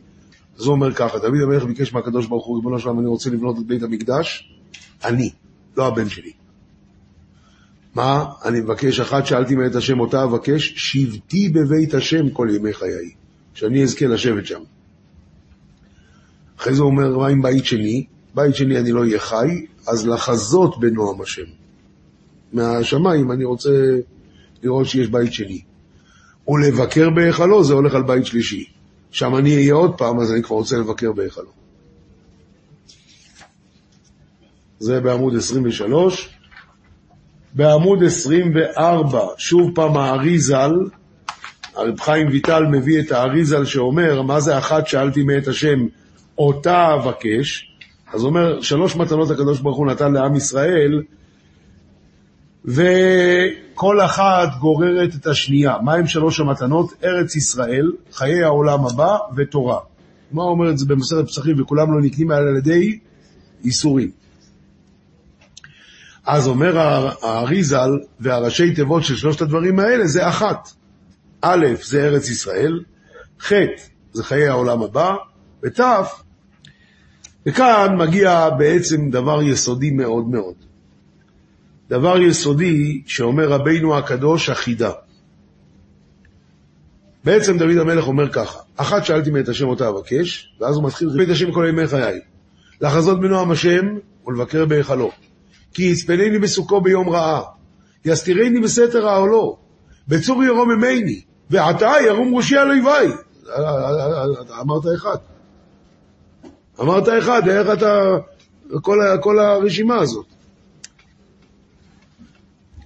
אז הוא אומר ככה, דוד המלך ביקש מהקדוש ברוך הוא, ריבונו שלום, אני רוצה לבנות את בית המקדש, אני, לא הבן שלי. מה? אני מבקש, אחת שאלתי מאת השם אותה אבקש, שבתי בבית השם כל ימי חיי, שאני אזכה לשבת שם. אחרי זה הוא אומר, מה עם בית שני? בית שני אני לא אהיה חי, אז לחזות בנועם השם. מהשמיים אני רוצה לראות שיש בית שני. ולבקר בהיכלו זה הולך על בית שלישי. שם אני אהיה עוד פעם, אז אני כבר רוצה לבקר בהיכלו. זה בעמוד 23. בעמוד 24, שוב פעם האריזל, הרב חיים ויטל מביא את האריזל שאומר, מה זה אחת שאלתי מאת השם, אותה אבקש, אז אומר, שלוש מתנות הקדוש ברוך הוא נתן לעם ישראל, וכל אחת גוררת את השנייה. מה הם שלוש המתנות? ארץ ישראל, חיי העולם הבא ותורה. מה אומר את זה במסכת פסחים, וכולם לא נקנים על ידי איסורים. אז אומר האריזל, והראשי תיבות של שלושת הדברים האלה זה אחת. א', זה ארץ ישראל, ח', זה חיי העולם הבא, ות', וכאן מגיע בעצם דבר יסודי מאוד מאוד. דבר יסודי שאומר רבינו הקדוש, החידה. בעצם דוד המלך אומר ככה, אחת שאלתי מאת השם אותה אבקש, ואז הוא מתחיל, בית השם כל ימי חיי, לחזות בנועם השם ולבקר בהיכלו. כי יצפנני בסוכו ביום רעה, יסתירני בסתר העולו, בצור ירום ממני, ועתה ירום ראשי על אויביי. אמרת אחד. אמרת אחד, איך אתה... כל, כל הרשימה הזאת.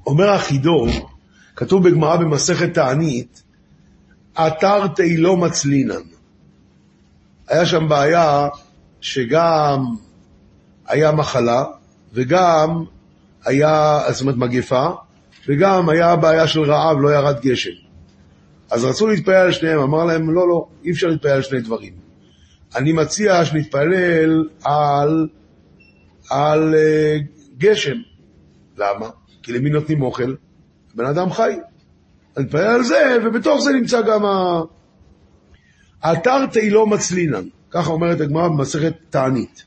אומר החידו, כתוב בגמרא במסכת תענית, אתר תהילו מצלינן. היה שם בעיה שגם היה מחלה, וגם היה, זאת אומרת, מגפה, וגם היה בעיה של רעב, לא ירד גשם. אז רצו להתפלל על שניהם, אמר להם, לא, לא, אי אפשר להתפלל על שני דברים. אני מציע שנתפלל על, על uh, גשם. למה? כי למי נותנים אוכל? בן אדם חי. אני מתפלל על זה, ובתוך זה נמצא גם ה... אתר תהילו מצלינן, ככה אומרת הגמרא במסכת תענית.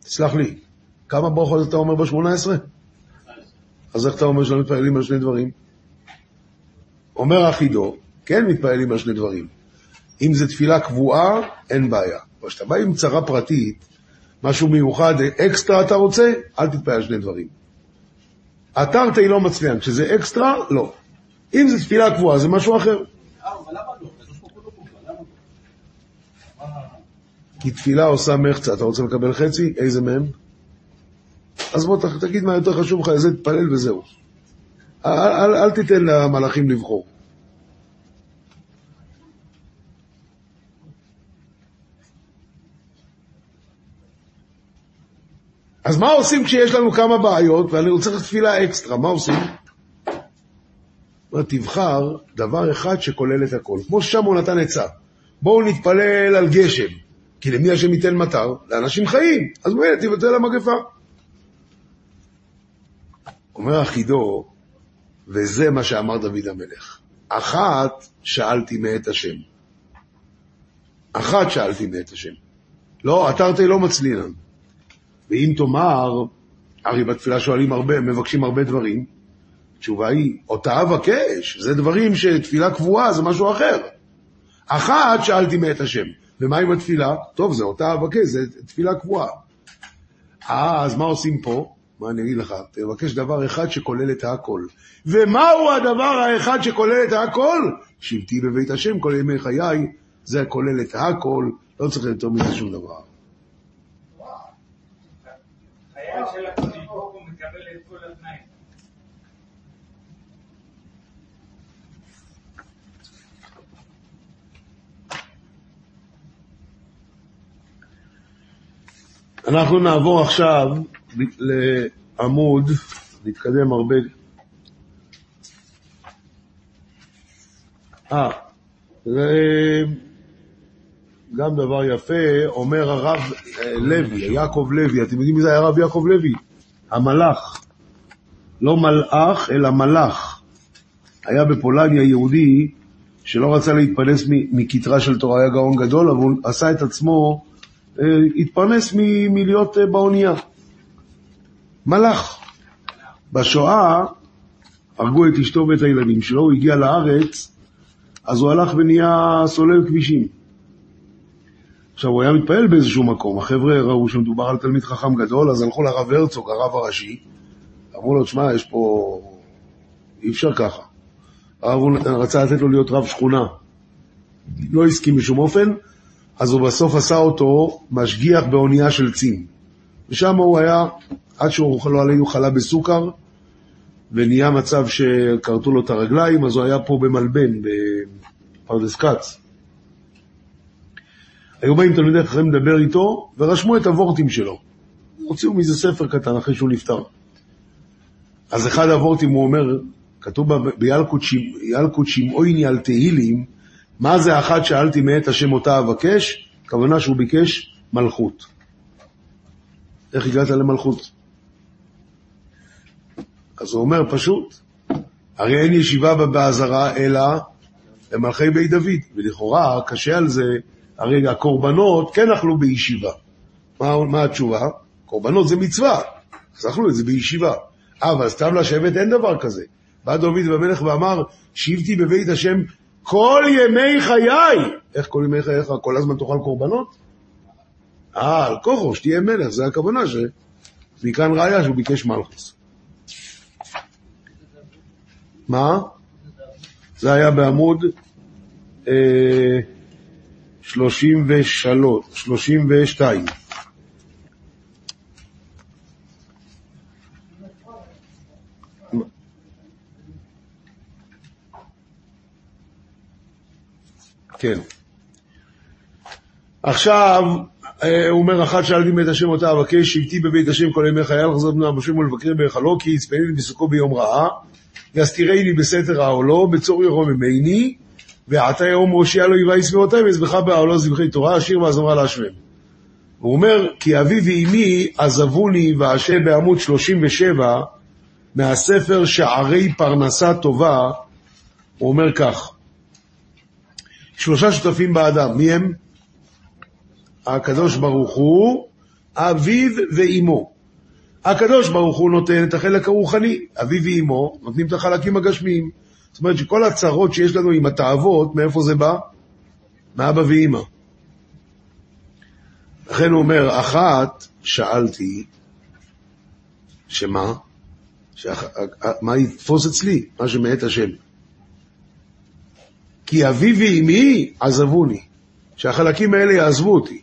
תסלח לי, כמה ברכות אתה אומר ב-18? אז איך אתה אומר שלא מתפללים על שני דברים? אומר החידו, כן מתפללים על שני דברים. אם זו תפילה קבועה, אין בעיה. אבל כשאתה בא עם צרה פרטית, משהו מיוחד, אקסטרה אתה רוצה, אל תתפלל על שני דברים. אתר תהילו מצליין, כשזה אקסטרה, לא. אם זו תפילה קבועה, זה משהו אחר. כי תפילה עושה מחצה, אתה רוצה לקבל חצי? איזה מהם? אז בוא תגיד מה יותר חשוב לך, איזה תתפלל וזהו. אל, אל, אל תיתן למלאכים לבחור. אז מה עושים כשיש לנו כמה בעיות ואני רוצה תפילה אקסטרה, מה עושים? תבחר דבר אחד שכולל את הכל. כמו ששם הוא נתן עצה. בואו נתפלל על גשם, כי למי השם ייתן מטר? לאנשים חיים. אז באמת תבטל המגפה. אומר החידו, וזה מה שאמר דוד המלך, אחת שאלתי מאת השם. אחת שאלתי מאת השם. לא, עתרתי לא מצלינן. ואם תאמר, הרי בתפילה שואלים הרבה, מבקשים הרבה דברים, התשובה היא, אותה אבקש, זה דברים שתפילה קבועה, זה משהו אחר. אחת שאלתי מאת השם. ומה עם התפילה? טוב, זה אותה אבקש, זה תפילה קבועה. אה, אז מה עושים פה? מה אני אגיד לך? תבקש דבר אחד שכולל את הכל. ומהו הדבר האחד שכולל את הכל? שבתי בבית השם כל ימי חיי, זה כולל את הכל, לא צריך יותר מזה שום דבר. אנחנו נעבור עכשיו לעמוד, נתקדם הרבה. אה, גם דבר יפה, אומר הרב אה, לוי, יעקב לוי, אתם יודעים מי זה היה הרב יעקב לוי? המלאך. לא מלאך, אלא מלאך. היה בפולניה יהודי שלא רצה להתפרנס מכתרה של תורה, היה גאון גדול, אבל הוא עשה את עצמו, אה, התפרנס מלהיות אה, באונייה. מלאך. בשואה הרגו את אשתו ואת הילדים שלו, הוא הגיע לארץ, אז הוא הלך ונהיה סולל כבישים. עכשיו, הוא היה מתפעל באיזשהו מקום, החבר'ה ראו שמדובר על תלמיד חכם גדול, אז הלכו לרב הרצוג, הרב הראשי, אמרו לו, תשמע, יש פה... אי אפשר ככה. הרב רצה לתת לו להיות רב שכונה. לא הסכים בשום אופן, אז הוא בסוף עשה אותו משגיח באונייה של צים. ושם הוא היה, עד שהוא לא עלינו חלה בסוכר, ונהיה מצב שכרתו לו את הרגליים, אז הוא היה פה במלבן, בפרדס כץ. היו באים תלמידי חכמים לדבר איתו, ורשמו את הוורטים שלו. הוציאו מזה ספר קטן אחרי שהוא נפטר. אז אחד הוורטים, הוא אומר, כתוב בילקוט שמעויני על תהילים, מה זה אחת שאלתי מאת השם אותה אבקש? הכוונה שהוא ביקש מלכות. איך הגעת למלכות? אז הוא אומר פשוט, הרי אין ישיבה בעזרה אלא למלכי בית דוד, ולכאורה קשה על זה, הרי הקורבנות כן אכלו בישיבה. מה, מה התשובה? קורבנות זה מצווה, אז אכלו את זה בישיבה. אבל סתם לשבת אין דבר כזה. בא דוד במלך ואמר, שבתי בבית השם כל ימי חיי. איך כל ימי חייך? כל הזמן תאכל קורבנות? אה, על כוחו, שתהיה מלך, זה הכוונה ש... מכאן ראיה שהוא ביקש מלכוס. מה? זה היה בעמוד אה, 33, 32. כן. עכשיו, אה, הוא אומר, אחת שאלתי מאת השם אותה אבקש, שבתי בבית השם כל ימי חיי, לחזור בנו שם ולבקר בהיכלו, כי יצפני בסוכו ביום רעה, יסתירני בסתר העולו, בצור ירום ממני, ועתה יום ראשי אלוהי ויסמאותי, ואזבחה בעולו זבחי תורה, אשיר ואזמרה להשמם. הוא אומר, כי אבי ואמי עזבוני, והשם בעמוד 37, מהספר שערי פרנסה טובה, הוא אומר כך, שלושה שותפים באדם, מי הם? הקדוש ברוך הוא, אביו ואימו. הקדוש ברוך הוא נותן את החלק הרוחני, אביו ואימו נותנים את החלקים הגשמיים. זאת אומרת שכל הצרות שיש לנו עם התאוות, מאיפה זה בא? מאבא ואימא. לכן הוא אומר, אחת, שאלתי, שמה? שאח... מה יתפוס אצלי? מה שמאת השם. כי אבי ואמי עזבוני, שהחלקים האלה יעזבו אותי,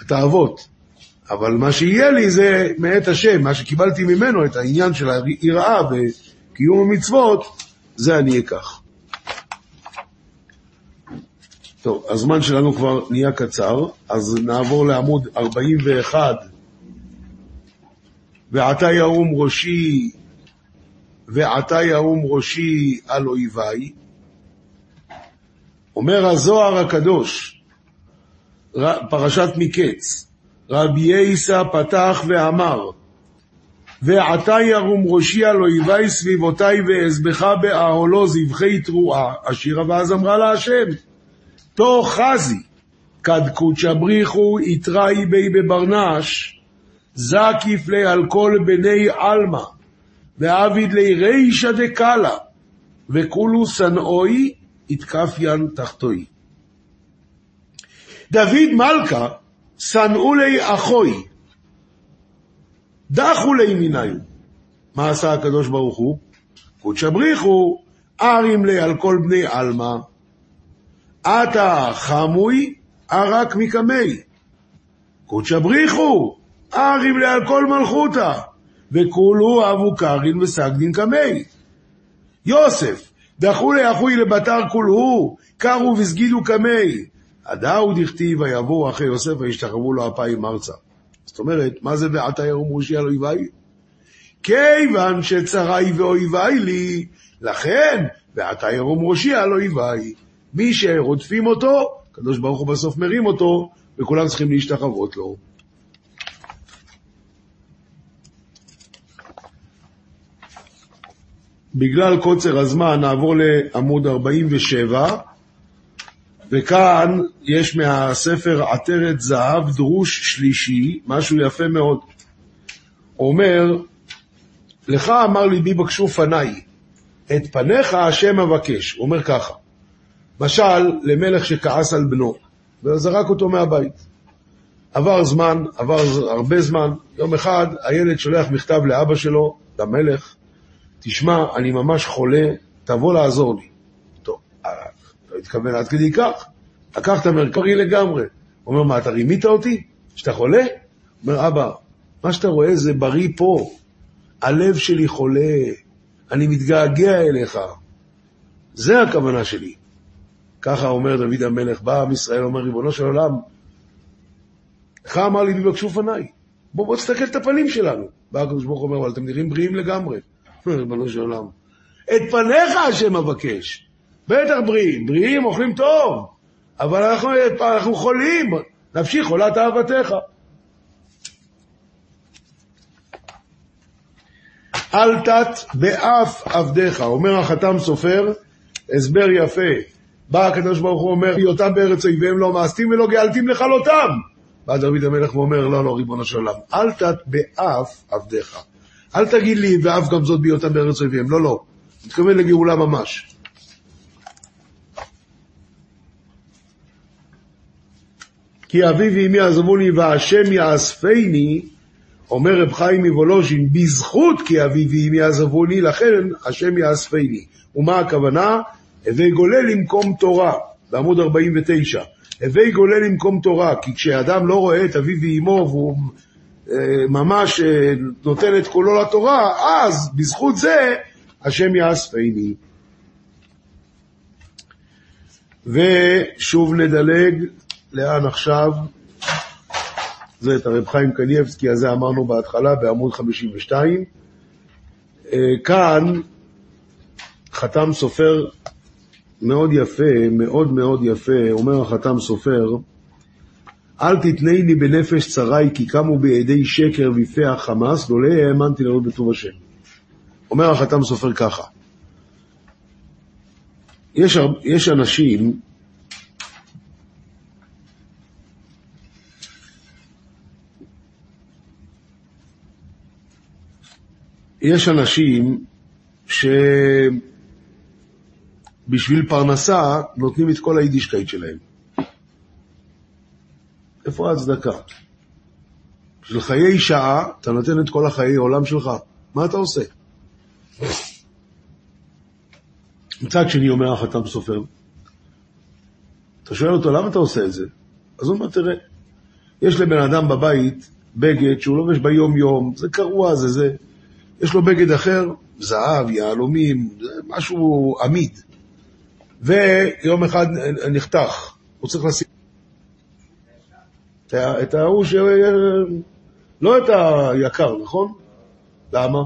התאוות. אבל מה שיהיה לי זה מאת השם, מה שקיבלתי ממנו, את העניין של היראה וקיום המצוות, זה אני אקח. טוב, הזמן שלנו כבר נהיה קצר, אז נעבור לעמוד 41. ועתה ירום ראשי, ועתה ירום ראשי על אויביי. אומר הזוהר הקדוש, פרשת מקץ, רבי ייסא פתח ואמר, ועתה ירום ראשי על אויבי סביבותי ואזבחה באהלו זבחי תרועה, השירה ואז אמרה לה השם, תוך חזי, כד קודשא בריחו יתראי בי בברנש, זקיף לי על כל בני עלמא, ועביד לי רישא דקאלה, וכולו שנאוי יתקפיין תחתוי. דוד מלכה, שנאו לי אחוי, דחו לי מיניו. מה עשה הקדוש ברוך הוא? קודשא בריחו, ארים לי על כל בני עלמא, עתה חמוי, ארק מקמי. קודשא בריחו, ארים לי על כל מלכותא, וכולו אבו קרין וסגדין קמי. יוסף, דחו לאחוי לבתר כולהו, קרו וסגידו קמי. הדאו דכתיב ויבואו אחרי יוסף וישתחררו לו אפיים ארצה. זאת אומרת, מה זה ועתה ירום ראשי על אויביי? כיוון שצריי ואויביי לי, לכן ועתה ירום ראשי על אויביי. מי שרודפים אותו, הקדוש ברוך הוא בסוף מרים אותו, וכולם צריכים להשתחוות לו. בגלל קוצר הזמן נעבור לעמוד 47, וכאן יש מהספר עטרת זהב דרוש שלישי, משהו יפה מאוד. אומר, לך אמר ליבי בקשו פניי, את פניך השם אבקש. הוא אומר ככה, משל למלך שכעס על בנו, וזרק אותו מהבית. עבר זמן, עבר הרבה זמן, יום אחד הילד שולח מכתב לאבא שלו, למלך, תשמע, אני ממש חולה, תבוא לעזור לי. התכוון עד כדי כך. לקח את המרכרי לגמרי. הוא אומר, מה, אתה רימית אותי? שאתה חולה? הוא אומר, אבא, מה שאתה רואה זה בריא פה. הלב שלי חולה, אני מתגעגע אליך. זה הכוונה שלי. ככה אומר דוד המלך, בא עם ישראל, אומר, ריבונו של עולם, לך אמר לי, תבקשו פניי. בוא, בוא תסתכל את הפנים שלנו. בא הקדוש ברוך הוא אומר, אבל אתם נראים בריאים לגמרי. ריבונו של עולם. את פניך השם אבקש. בטח בריאים, בריאים אוכלים טוב, אבל אנחנו, אנחנו חולים, נפשי חולת אהבתך. אל תת באף עבדיך, אומר החתם סופר, הסבר יפה. בא הקדוש ברוך הוא אומר, היותם בארץ אויביהם לא מאסתים ולא גאלתים לכלותם. בא דוד המלך ואומר, לא, לא, ריבונו של עולם, אל תת באף עבדיך. אל תגיד לי, ואף גם זאת בהיותם בארץ אויביהם. לא, לא. מתכוון לגאולה ממש. כי אבי ואמי עזבוני והשם יאספני, אומר רב חיים מוולוז'ין, בזכות כי אבי ואמי עזבוני, לכן השם יאספני. ומה הכוונה? הווי גולה למקום תורה, בעמוד 49. הווי גולה למקום תורה, כי כשאדם לא רואה את אביו ואמו והוא אה, ממש אה, נותן את קולו לתורה, אז בזכות זה השם יאספני. ושוב נדלג, לאן עכשיו? זה את הרב חיים קניאבסקי הזה אמרנו בהתחלה בעמוד 52. אה, כאן חתם סופר מאוד יפה, מאוד מאוד יפה, אומר החתם סופר, אל תתנני לי בנפש צרי, כי קמו בידי שקר ויפה החמאס, לולא האמנתי לראות בטוב השם. אומר החתם סופר ככה, יש, יש אנשים יש אנשים שבשביל פרנסה נותנים את כל היידישקייט שלהם. איפה ההצדקה? בשביל חיי שעה, אתה נותן את כל החיי עולם שלך. מה אתה עושה? מצד שני אומר החתם סופר, אתה שואל אותו, למה אתה עושה את זה? אז הוא אומר, תראה, יש לבן אדם בבית בגד שהוא לובש ביום-יום, זה קרוע, זה זה. יש לו בגד אחר, זהב, יהלומים, משהו עמיד. ויום אחד נחתך, הוא צריך לשים את ההוא ש... לא את היקר, נכון? למה?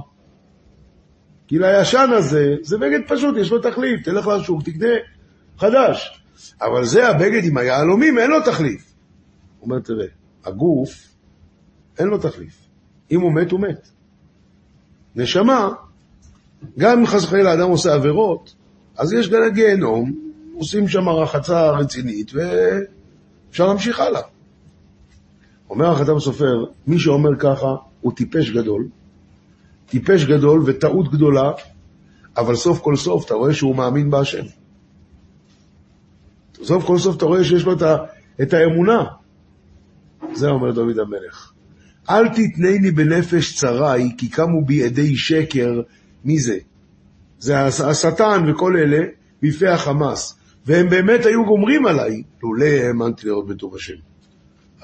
כי לישן הזה, זה בגד פשוט, יש לו תחליף, תלך לשוק, תקנה חדש. אבל זה הבגד עם היהלומים, אין לו תחליף. הוא אומר, תראה, הגוף, אין לו תחליף. אם הוא מת, הוא מת. נשמה, גם אם חס וחלילה אדם עושה עבירות, אז יש גם גיהנום, עושים שם רחצה רצינית, ואפשר להמשיך הלאה. אומר החתם סופר, מי שאומר ככה הוא טיפש גדול, טיפש גדול וטעות גדולה, אבל סוף כל סוף אתה רואה שהוא מאמין בהשם. סוף כל סוף אתה רואה שיש לו את, ה, את האמונה. זה אומר דוד המלך. אל תתנני בנפש צרי, כי קמו בי עדי שקר. מי זה? זה השטן וכל אלה, ביפי החמאס. והם באמת היו גומרים עליי, לולא האמנתי לראות בטוב השם.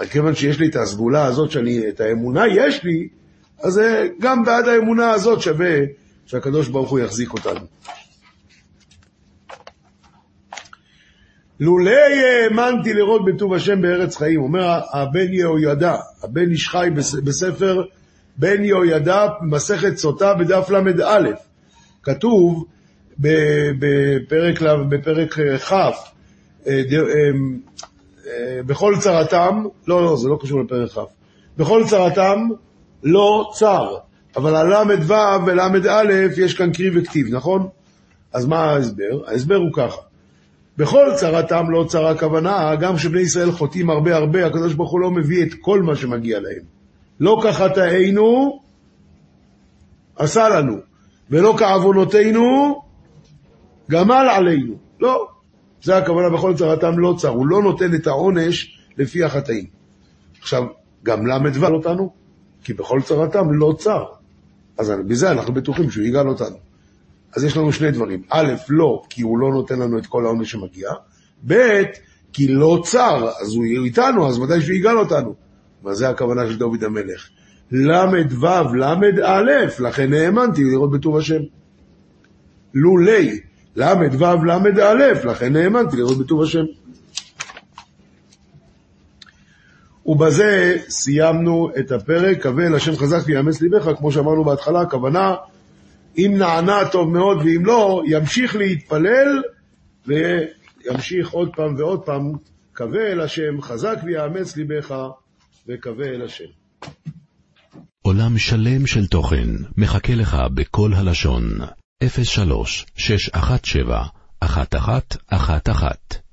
רק כיוון שיש לי את הסגולה הזאת, שאני, את האמונה יש לי, אז גם בעד האמונה הזאת שווה שהקדוש ברוך הוא יחזיק אותנו. לולא האמנתי לראות בטוב השם בארץ חיים, אומר הבן יהוידע, הבן איש חי בספר בן יהוידע, מסכת סוטה בדף ל"א, כתוב, בפרק, בפרק כ', אה, אה, אה, בכל צרתם, לא, לא, זה לא קשור לפרק כ', בכל צרתם לא צר, אבל על ל"ו ול"א יש כאן קרי וכתיב, נכון? אז מה ההסבר? ההסבר הוא ככה, בכל צרתם לא צרה הכוונה, גם כשבני ישראל חוטאים הרבה הרבה, הקדוש ברוך הוא לא מביא את כל מה שמגיע להם. לא כחטאינו עשה לנו, ולא כעוונותינו גמל עלינו. לא. זה הכוונה בכל צרתם לא צר, הוא לא נותן את העונש לפי החטאים. עכשיו, גם ל"ו אותנו, כי בכל צרתם לא צר. אז בזה אנחנו בטוחים שהוא יגאל אותנו. אז יש לנו שני דברים. א', לא, כי הוא לא נותן לנו את כל העונש שמגיע. ב', כי לא צר, אז הוא איתנו, אז ודאי שהוא יגאל אותנו. מה זה הכוונה של דוד המלך? ל"ו, ל"א, לכן האמנתי לראות בטוב השם. לולי, ל"ו, ל"א, לכן האמנתי לראות בטוב השם. ובזה סיימנו את הפרק, קווה אל השם חזק ויאמץ ליבך, כמו שאמרנו בהתחלה, הכוונה, אם נענה טוב מאוד, ואם לא, ימשיך להתפלל, וימשיך עוד פעם ועוד פעם, קווה אל השם, חזק ויאמץ ליבך, וקווה אל השם. עולם שלם של תוכן מחכה לך בכל הלשון, 03 617 1111